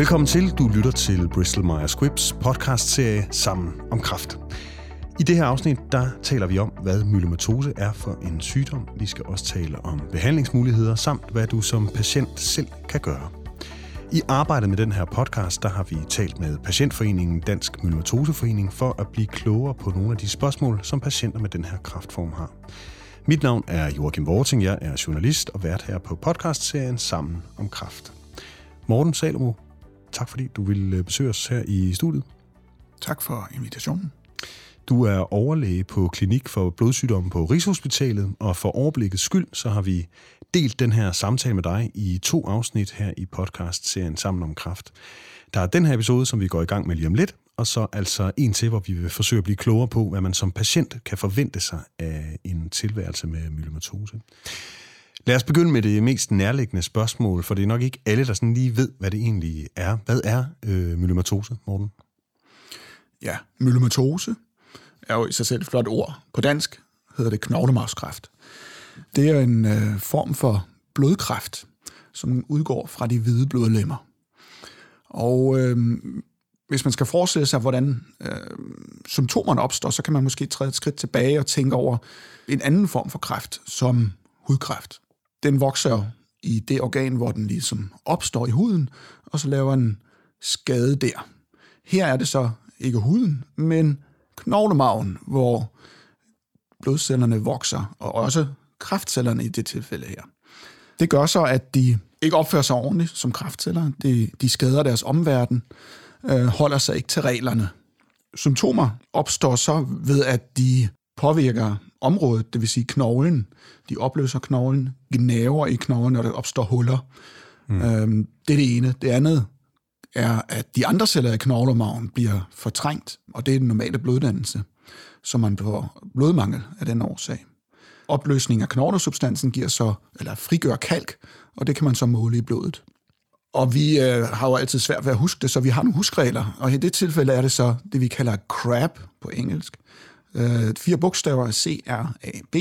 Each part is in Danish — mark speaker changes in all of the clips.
Speaker 1: Velkommen til. Du lytter til Bristol Myers Squibbs podcast-serie Sammen om Kraft. I det her afsnit, der taler vi om, hvad myelomatose er for en sygdom. Vi skal også tale om behandlingsmuligheder, samt hvad du som patient selv kan gøre. I arbejdet med den her podcast, der har vi talt med Patientforeningen Dansk Myelomatoseforening for at blive klogere på nogle af de spørgsmål, som patienter med den her kraftform har. Mit navn er Joachim Vorting, jeg er journalist og vært her på podcastserien Sammen om Kraft. Morten Salomo, tak fordi du ville besøge os her i studiet.
Speaker 2: Tak for invitationen.
Speaker 1: Du er overlæge på Klinik for Blodsygdomme på Rigshospitalet, og for overblikket skyld, så har vi delt den her samtale med dig i to afsnit her i podcast-serien Sammen om Kraft. Der er den her episode, som vi går i gang med lige om lidt, og så altså en til, hvor vi vil forsøge at blive klogere på, hvad man som patient kan forvente sig af en tilværelse med myelomatose. Lad os begynde med det mest nærliggende spørgsmål, for det er nok ikke alle, der sådan lige ved, hvad det egentlig er. Hvad er øh, myelomatose, Morten?
Speaker 2: Ja, myelomatose er jo i sig selv et flot ord. På dansk hedder det knoglemarvskræft. Det er en øh, form for blodkræft, som udgår fra de hvide blodlemmer. Og øh, hvis man skal forestille sig, hvordan øh, symptomerne opstår, så kan man måske træde et skridt tilbage og tænke over en anden form for kræft, som hudkræft. Den vokser i det organ, hvor den ligesom opstår i huden, og så laver en skade der. Her er det så ikke huden, men knoglemagen, hvor blodcellerne vokser, og også kraftcellerne i det tilfælde her. Det gør så, at de ikke opfører sig ordentligt som kraftceller. De, de skader deres omverden, øh, holder sig ikke til reglerne. Symptomer opstår så ved, at de påvirker området, det vil sige knoglen. De opløser knoglen, gnaver i knoglen, når der opstår huller. Mm. Øhm, det er det ene. Det andet er, at de andre celler i knoglemarven bliver fortrængt, og det er den normale bloddannelse, så man får blodmangel af den årsag. Opløsning af knoglesubstansen giver så, eller frigør kalk, og det kan man så måle i blodet. Og vi øh, har jo altid svært ved at huske det, så vi har nogle huskregler, og i det tilfælde er det så det, vi kalder CRAB på engelsk. Øh, fire bogstaver C, R, A, B,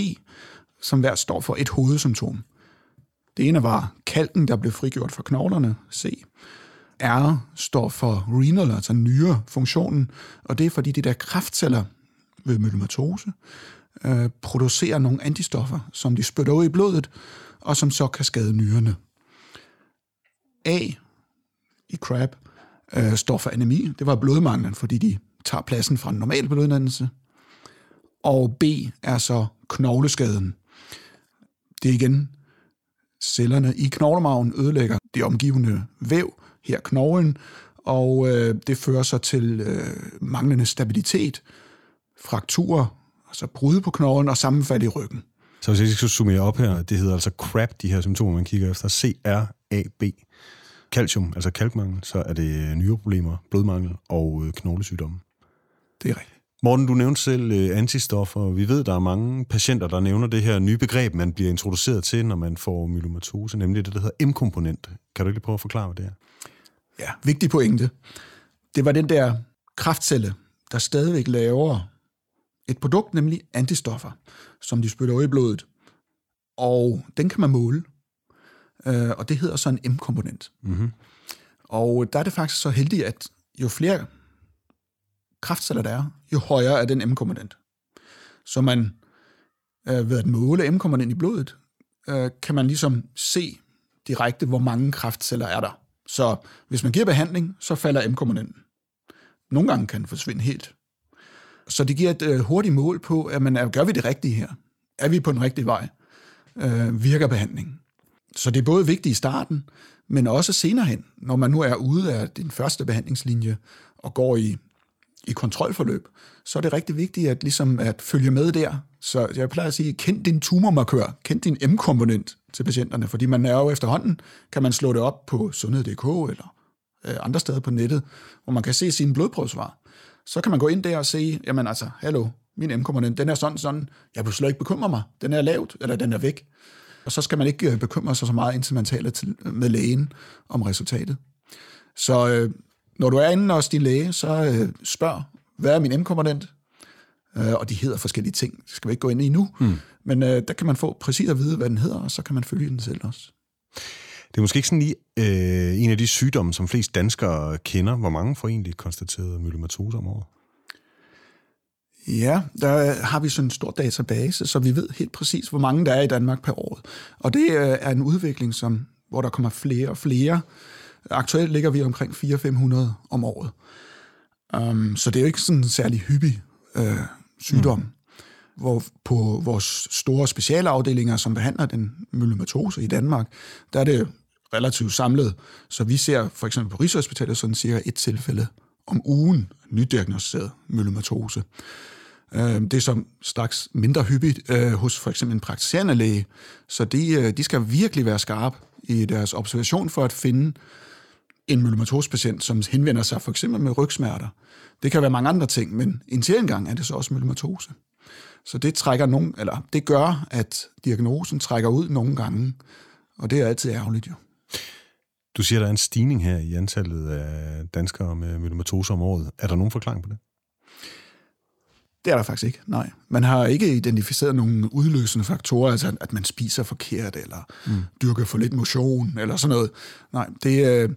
Speaker 2: som hver står for et hovedsymptom. Det ene var kalken, der blev frigjort fra knoglerne, C. R står for renal, altså nyrefunktionen, og det er fordi de der kraftceller ved myelomatose øh, producerer nogle antistoffer, som de spytter ud i blodet, og som så kan skade nyrerne. A i CRAB øh, står for anemi. Det var blodmanglen, fordi de tager pladsen fra en normal bloddannelse. Og B er så knogleskaden. Det er igen cellerne i knoglemarven ødelægger det omgivende væv, her knoglen, og øh, det fører så til øh, manglende stabilitet, frakturer, altså brud på knoglen og sammenfald i ryggen.
Speaker 1: Så hvis jeg skal summere op her, det hedder altså CRAB, de her symptomer, man kigger efter. C-R-A-B. Calcium, altså kalkmangel, så er det nyreproblemer, blodmangel og øh, knoglesygdomme.
Speaker 2: Det er rigtigt.
Speaker 1: Morten, du nævnte selv øh, antistoffer. Vi ved, der er mange patienter, der nævner det her nye begreb, man bliver introduceret til, når man får myelomatose, nemlig det, der hedder M-komponent. Kan du lige prøve at forklare, hvad det er?
Speaker 2: Ja, vigtig pointe. Det var den der kraftcelle, der stadigvæk laver et produkt, nemlig antistoffer, som de spytter i blodet. Og den kan man måle, øh, og det hedder så en M-komponent. Mm-hmm. Og der er det faktisk så heldigt, at jo flere kraftceller der er, jo højere er den M-komponent. Så man øh, ved at måle M-komponent i blodet, øh, kan man ligesom se direkte, hvor mange kraftceller er der. Så hvis man giver behandling, så falder M-komponenten. Nogle gange kan den forsvinde helt. Så det giver et øh, hurtigt mål på, at man, gør vi det rigtige her? Er vi på den rigtige vej? Øh, virker behandlingen? Så det er både vigtigt i starten, men også senere hen, når man nu er ude af din første behandlingslinje og går i, i kontrolforløb, så er det rigtig vigtigt at, ligesom at følge med der. Så jeg plejer at sige, kend din tumormarkør, kend din M-komponent til patienterne, fordi man er jo efterhånden, kan man slå det op på sundhed.dk eller øh, andre steder på nettet, hvor man kan se sine blodprøvesvar. Så kan man gå ind der og se, jamen altså, hallo, min M-komponent, den er sådan, sådan, jeg vil slet ikke bekymre mig, den er lavt, eller den er væk. Og så skal man ikke øh, bekymre sig så meget, indtil man taler til, med lægen om resultatet. Så øh, når du er inde hos din læge, så øh, spørg, hvad er min M-komponent? Øh, og de hedder forskellige ting, det skal vi ikke gå ind i nu. Mm. Men øh, der kan man få præcis at vide, hvad den hedder, og så kan man følge den selv også.
Speaker 1: Det er måske ikke sådan lige øh, en af de sygdomme, som flest danskere kender. Hvor mange får egentlig konstateret myelomatose om året?
Speaker 2: Ja, der har vi sådan en stor database, så vi ved helt præcis, hvor mange der er i Danmark per år. Og det øh, er en udvikling, som, hvor der kommer flere og flere. Aktuelt ligger vi omkring 400-500 om året. Um, så det er jo ikke sådan en særlig hyppig øh, sygdom. Mm. Hvor på vores store specialafdelinger, som behandler den myelomatose i Danmark, der er det relativt samlet. Så vi ser for eksempel på Rigshospitalet sådan cirka et tilfælde om ugen nydiagnostiseret myelomatose. Øh, det er som straks mindre hyppigt øh, hos for eksempel en praktiserende læge, så de, øh, de skal virkelig være skarpe i deres observation for at finde en myelomatosepatient, som henvender sig for eksempel med rygsmerter. Det kan være mange andre ting, men en gang er det så også myelomatose. Så det trækker nogen, eller det gør, at diagnosen trækker ud nogle gange, og det er altid ærgerligt jo.
Speaker 1: Du siger, der er en stigning her i antallet af danskere med myelomatose om året. Er der nogen forklaring på det?
Speaker 2: Det er der faktisk ikke, nej. Man har ikke identificeret nogle udløsende faktorer, altså at man spiser forkert, eller mm. dyrker for lidt motion, eller sådan noget. Nej, det, øh,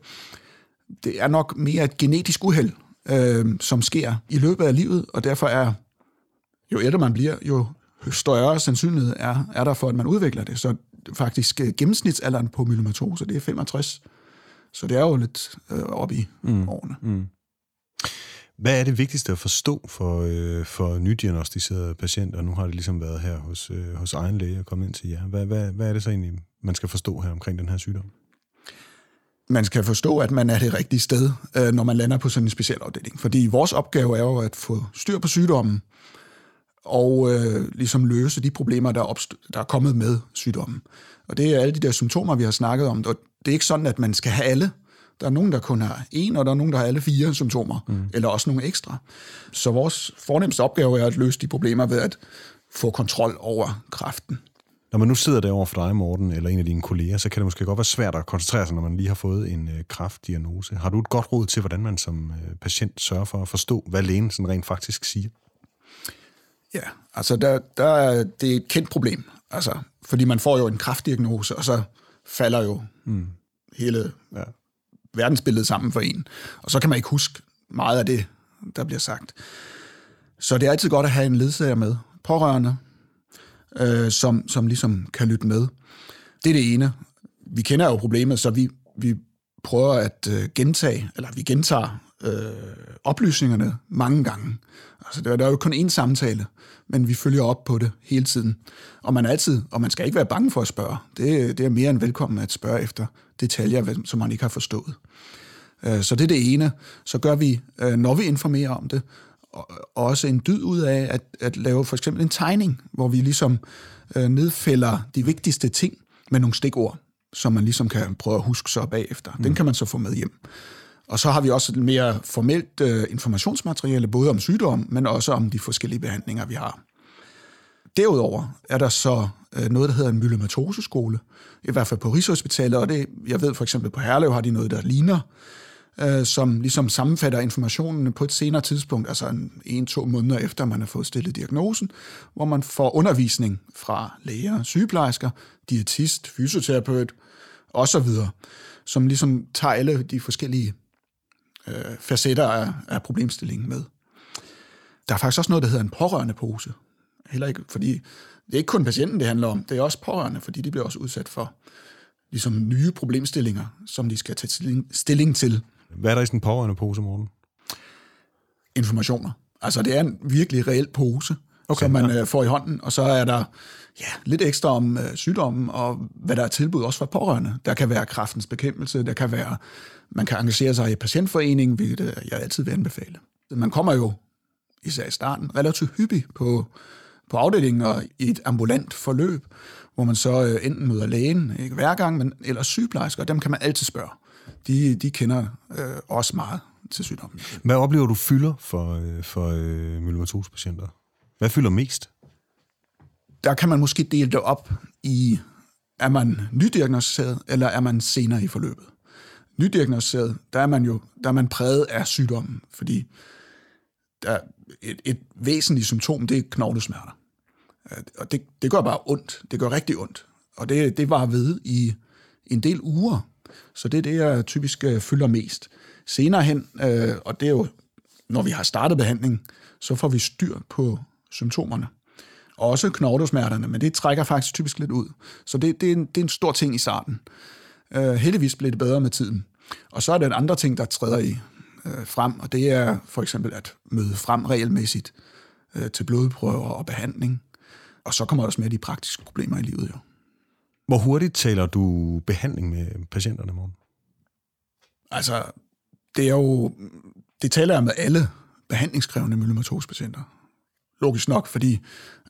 Speaker 2: det er nok mere et genetisk uheld, øh, som sker i løbet af livet, og derfor er, jo ældre man bliver, jo større sandsynlighed er, er der for, at man udvikler det. Så faktisk øh, gennemsnitsalderen på myelomatose, det er 65. Så det er jo lidt øh, op i mm. årene. Mm.
Speaker 1: Hvad er det vigtigste at forstå for, øh, for nydiagnostiserede patienter? Nu har det ligesom været her hos, øh, hos egen læge og kommet ind til jer. Hvad, hvad, hvad er det så egentlig, man skal forstå her omkring den her sygdom?
Speaker 2: Man skal forstå, at man er det rigtige sted, øh, når man lander på sådan en specialafdeling. Fordi vores opgave er jo at få styr på sygdommen, og øh, ligesom løse de problemer, der er, opst- der er kommet med sygdommen. Og det er alle de der symptomer, vi har snakket om. Og det er ikke sådan, at man skal have alle. Der er nogen, der kun har en, og der er nogen, der har alle fire symptomer, mm. eller også nogle ekstra. Så vores fornemmeste opgave er at løse de problemer ved at få kontrol over kræften.
Speaker 1: Når man nu sidder derovre for dig, Morten, eller en af dine kolleger, så kan det måske godt være svært at koncentrere sig, når man lige har fået en øh, kraftdiagnose. Har du et godt råd til, hvordan man som øh, patient sørger for at forstå, hvad lægen sådan rent faktisk siger?
Speaker 2: Ja, altså der, der, det er et kendt problem, altså, fordi man får jo en kraftdiagnose, og så falder jo mm. hele ja. verdensbilledet sammen for en. Og så kan man ikke huske meget af det, der bliver sagt. Så det er altid godt at have en ledsager med, pårørende, øh, som, som ligesom kan lytte med. Det er det ene. Vi kender jo problemet, så vi, vi prøver at øh, gentage, eller vi gentager øh, oplysningerne mange gange. Altså, der, der er jo kun én samtale, men vi følger op på det hele tiden. Og man altid, og man skal ikke være bange for at spørge. Det, det er mere end velkommen at spørge efter detaljer, som man ikke har forstået. Øh, så det er det ene. Så gør vi, øh, når vi informerer om det, også en dyd ud af at, at lave for eksempel en tegning, hvor vi ligesom øh, nedfælder de vigtigste ting med nogle stikord, som man ligesom kan prøve at huske så bagefter. Den mm. kan man så få med hjem. Og så har vi også et mere formelt øh, informationsmateriale, både om sygdom, men også om de forskellige behandlinger, vi har. Derudover er der så øh, noget, der hedder en myelomatoseskole, i hvert fald på Rigshospitalet, og det, jeg ved for eksempel på Herlev har de noget, der ligner, øh, som ligesom sammenfatter informationen på et senere tidspunkt, altså en, en-to måneder efter, man har fået stillet diagnosen, hvor man får undervisning fra læger, sygeplejersker, diætist, fysioterapeut osv., som ligesom tager alle de forskellige øh, facetter af, af problemstillingen med. Der er faktisk også noget, der hedder en pårørende pose. Heller ikke, fordi det er ikke kun patienten, det handler om, det er også pårørende, fordi de bliver også udsat for ligesom nye problemstillinger, som de skal tage stilling, stilling til.
Speaker 1: Hvad er der i sådan en pårørende pose, Morten?
Speaker 2: Informationer. Altså, det er en virkelig reel pose, okay, som man ja. Øh, får i hånden, og så er der ja, lidt ekstra om øh, sygdommen, og hvad der er tilbud også fra pårørende. Der kan være kraftens bekæmpelse, der kan være man kan engagere sig i patientforeningen, hvilket jeg altid vil anbefale. Man kommer jo, især i starten, relativt hyppigt på, på afdelingen og i et ambulant forløb, hvor man så øh, enten møder lægen, ikke hver gang, men eller sygeplejersker, dem kan man altid spørge. De, de kender øh, også meget til sygdommen.
Speaker 1: Hvad oplever du fylder for, øh, for øh, myelomatose-patienter? Hvad fylder mest?
Speaker 2: Der kan man måske dele det op i, er man nydiagnostiseret, eller er man senere i forløbet nydiagnostiseret, der er man jo der er man præget af sygdommen, fordi der et, et væsentligt symptom, det er knoglesmerter. Og det, det gør bare ondt. Det gør rigtig ondt. Og det, det var ved i en del uger, så det er det, jeg typisk øh, fylder mest. Senere hen, øh, og det er jo, når vi har startet behandling, så får vi styr på symptomerne. Også knoglesmerterne, men det trækker faktisk typisk lidt ud. Så det, det, er, en, det er en stor ting i starten. Øh, heldigvis bliver det bedre med tiden. Og så er der andre ting, der træder i øh, frem, og det er for eksempel at møde frem regelmæssigt øh, til blodprøver og behandling. Og så kommer der også mere de praktiske problemer i livet jo.
Speaker 1: Hvor hurtigt taler du behandling med patienterne, morgen?
Speaker 2: Altså, det er jo, det taler jeg med alle behandlingskrævende myelomatosepatienter. Logisk nok, fordi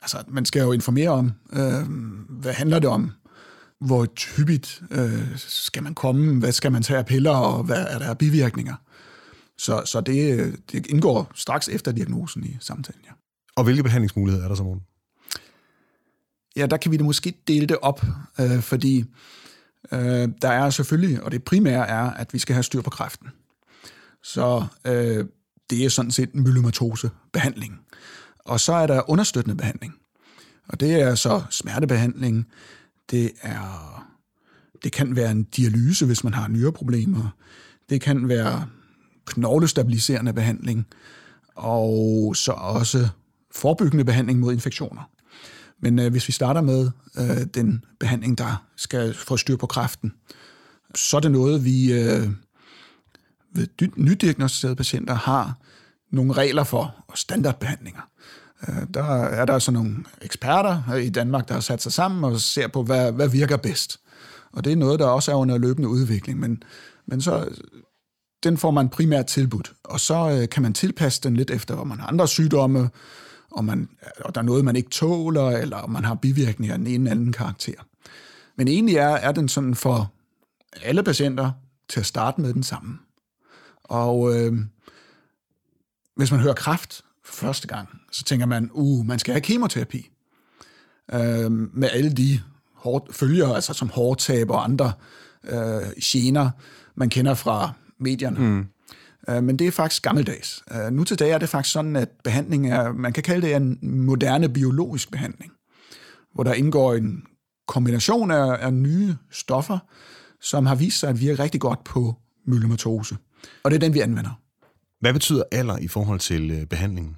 Speaker 2: altså, man skal jo informere om, øh, hvad handler det om, hvor typisk øh, skal man komme, hvad skal man tage af piller, og hvad er der af bivirkninger. Så, så det, det indgår straks efter diagnosen i samtalen, ja.
Speaker 1: Og hvilke behandlingsmuligheder er der så, morgen?
Speaker 2: Ja, der kan vi det måske dele det op, øh, fordi øh, der er selvfølgelig, og det primære er, at vi skal have styr på kræften. Så øh, det er sådan set myelomatose behandling. Og så er der understøttende behandling. Og det er så smertebehandling, det er det kan være en dialyse, hvis man har nyreproblemer. Det kan være knoglestabiliserende behandling, og så også forebyggende behandling mod infektioner. Men øh, hvis vi starter med øh, den behandling, der skal få styr på kræften, så er det noget, vi øh, ved nydiagnostiserede patienter har nogle regler for, og standardbehandlinger. Øh, der er der sådan nogle eksperter i Danmark, der har sat sig sammen og ser på, hvad, hvad virker bedst. Og det er noget, der også er under løbende udvikling, men, men så den får man primært tilbudt, og så øh, kan man tilpasse den lidt efter, hvor man har andre sygdomme, og, man, og der er noget, man ikke tåler, eller om man har bivirkninger af den ene eller anden karakter. Men egentlig er, er den sådan for alle patienter til at starte med den samme. Og øh, hvis man hører kraft for første gang, så tænker man, uh, man skal have kemoterapi. Øh, med alle de hårdt, følger, altså som hårdtab og andre øh, gener, man kender fra medierne. Mm. Øh, men det er faktisk gammeldags. Øh, nu til dag er det faktisk sådan, at behandling er, man kan kalde det en moderne biologisk behandling, hvor der indgår en kombination af, af nye stoffer, som har vist sig at virke rigtig godt på myelomatose. Og det er den, vi anvender.
Speaker 1: Hvad betyder alder i forhold til øh, behandlingen?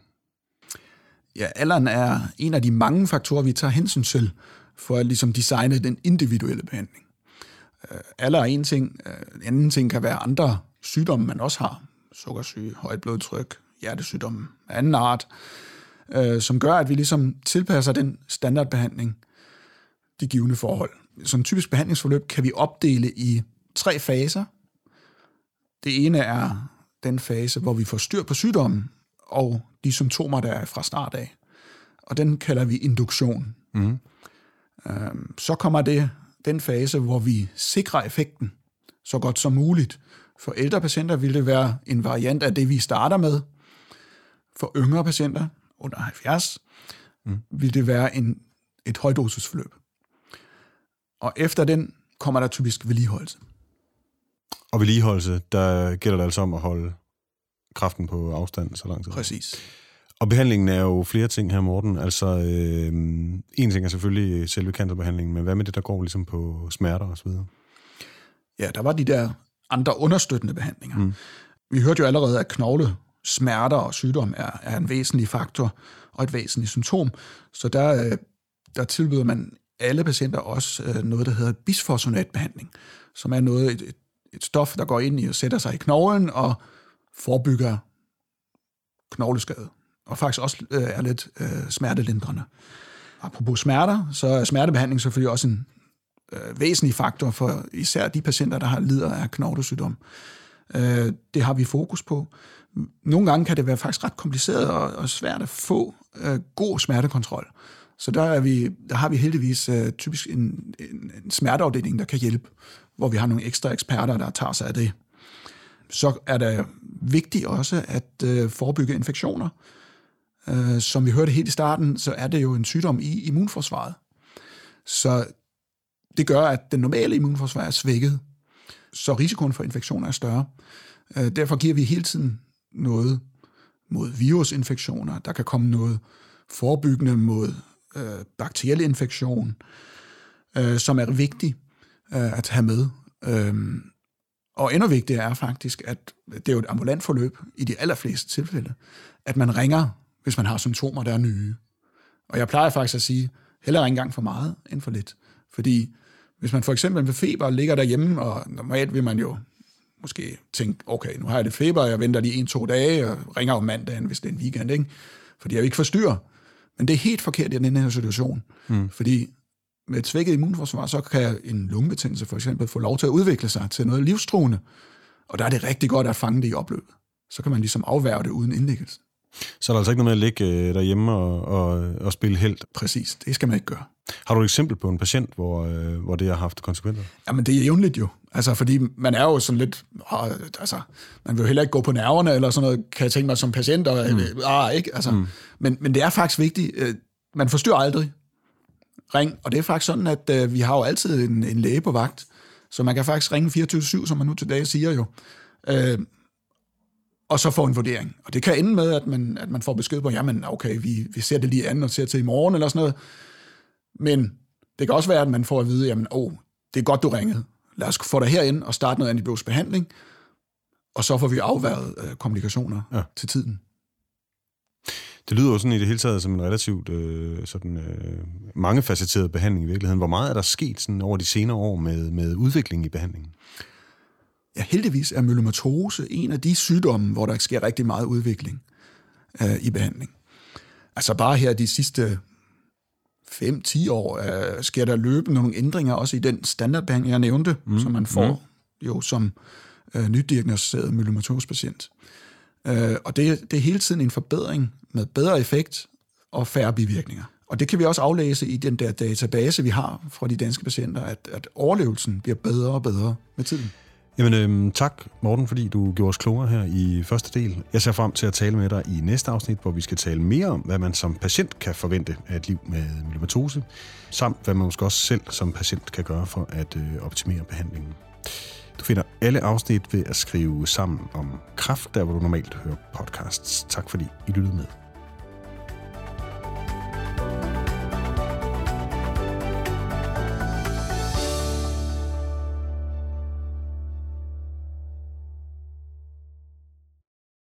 Speaker 2: Ja, alderen er en af de mange faktorer, vi tager hensyn til for at ligesom designe den individuelle behandling. Alder er en ting. En anden ting kan være andre sygdomme, man også har sukkersyge, højt blodtryk, hjertesygdomme af anden art, øh, som gør, at vi ligesom tilpasser den standardbehandling, de givende forhold. Som en typisk behandlingsforløb kan vi opdele i tre faser. Det ene er den fase, hvor vi får styr på sygdommen og de symptomer, der er fra start af. Og den kalder vi induktion. Mm. Så kommer det den fase, hvor vi sikrer effekten så godt som muligt for ældre patienter vil det være en variant af det, vi starter med. For yngre patienter under 70 mm. vil det være en, et højdosisforløb. Og efter den kommer der typisk vedligeholdelse.
Speaker 1: Og vedligeholdelse, der gælder det altså om at holde kraften på afstand så lang tid.
Speaker 2: Præcis.
Speaker 1: Og behandlingen er jo flere ting her, Morten. Altså, øh, en ting er selvfølgelig selve cancerbehandlingen, men hvad med det, der går ligesom på smerter og så videre?
Speaker 2: Ja, der var de der andre understøttende behandlinger. Mm. Vi hørte jo allerede, at knogle smerter og sygdom er, er en væsentlig faktor og et væsentligt symptom. Så der, øh, der tilbyder man alle patienter også øh, noget, der hedder bisfosfonatbehandling, som er noget, et, et, et stof, der går ind i og sætter sig i knoglen og forebygger knogleskade. Og faktisk også øh, er lidt øh, smertelindrende. Apropos smerter, så er smertebehandling selvfølgelig også en, øh, væsentlig faktor for især de patienter, der har lider af knoglesygdom. Øh, det har vi fokus på. Nogle gange kan det være faktisk ret kompliceret og, og svært at få øh, god smertekontrol. Så der, er vi, der har vi heldigvis øh, typisk en, en, en smerteafdeling, der kan hjælpe, hvor vi har nogle ekstra eksperter, der tager sig af det. Så er det vigtigt også at øh, forebygge infektioner. Øh, som vi hørte helt i starten, så er det jo en sygdom i immunforsvaret. Så det gør, at den normale immunforsvar er svækket, så risikoen for infektioner er større. Øh, derfor giver vi hele tiden noget mod virusinfektioner. Der kan komme noget forebyggende mod øh, bakteriel infektion, øh, som er vigtigt øh, at have med. Øhm, Og endnu vigtigere er faktisk, at det er jo et ambulant forløb i de allerfleste tilfælde, at man ringer, hvis man har symptomer, der er nye. Og jeg plejer faktisk at sige, hellere ikke engang for meget end for lidt. Fordi hvis man for eksempel ved feber ligger derhjemme, og normalt vil man jo måske tænke, okay, nu har jeg lidt feber, jeg venter lige en-to dage, og ringer om mandagen, hvis det er en weekend, ikke? fordi jeg vil ikke forstyrre. Men det er helt forkert i den her situation, mm. fordi med et svækket immunforsvar, så kan en lungebetændelse for eksempel få lov til at udvikle sig til noget livstruende, og der er det rigtig godt at fange det i opløbet. Så kan man ligesom afværge det uden indlæggelse.
Speaker 1: Så er der altså ikke noget med at ligge øh, derhjemme og, og, og spille helt?
Speaker 2: Præcis, det skal man ikke gøre.
Speaker 1: Har du et eksempel på en patient, hvor, øh, hvor det har haft konsekvenser?
Speaker 2: Jamen, det er jævnligt jo. Altså, fordi man er jo sådan lidt... Åh, altså, man vil jo heller ikke gå på nerverne, eller sådan noget, kan jeg tænke mig som patient. Og, mm. ah, ikke? Altså, mm. men, men det er faktisk vigtigt. Øh, man forstyrrer aldrig. Ring. Og det er faktisk sådan, at øh, vi har jo altid en, en læge på vagt, så man kan faktisk ringe 24-7, som man nu til dag siger jo. Øh, og så få en vurdering. Og det kan ende med, at man, at man får besked på, jamen okay, vi, vi ser det lige an og ser til i morgen eller sådan noget. Men det kan også være, at man får at vide, jamen åh, oh, det er godt, du ringede. Lad os få dig herind og starte noget antibiotisk behandling, og så får vi afværet øh, kommunikationer ja. til tiden.
Speaker 1: Det lyder jo sådan i det hele taget som en relativt øh, sådan, øh, mangefacetteret behandling i virkeligheden. Hvor meget er der sket sådan over de senere år med, med udvikling i behandlingen?
Speaker 2: Ja, heldigvis er myelomatose en af de sygdomme, hvor der sker rigtig meget udvikling øh, i behandling. Altså bare her de sidste 5-10 år øh, sker der løbende nogle ændringer, også i den standardbehandling, jeg nævnte, mm. som man får mm. jo som øh, nydiagnostiseret myelomatose-patient. Øh, og det, det er hele tiden en forbedring med bedre effekt og færre bivirkninger. Og det kan vi også aflæse i den der database, vi har fra de danske patienter, at, at overlevelsen bliver bedre og bedre med tiden.
Speaker 1: Jamen øhm, tak, Morten, fordi du gjorde os klogere her i første del. Jeg ser frem til at tale med dig i næste afsnit, hvor vi skal tale mere om, hvad man som patient kan forvente af et liv med myelomatose, samt hvad man måske også selv som patient kan gøre for at øh, optimere behandlingen. Du finder alle afsnit ved at skrive sammen om kraft, der hvor du normalt hører podcasts. Tak fordi I lyttede med.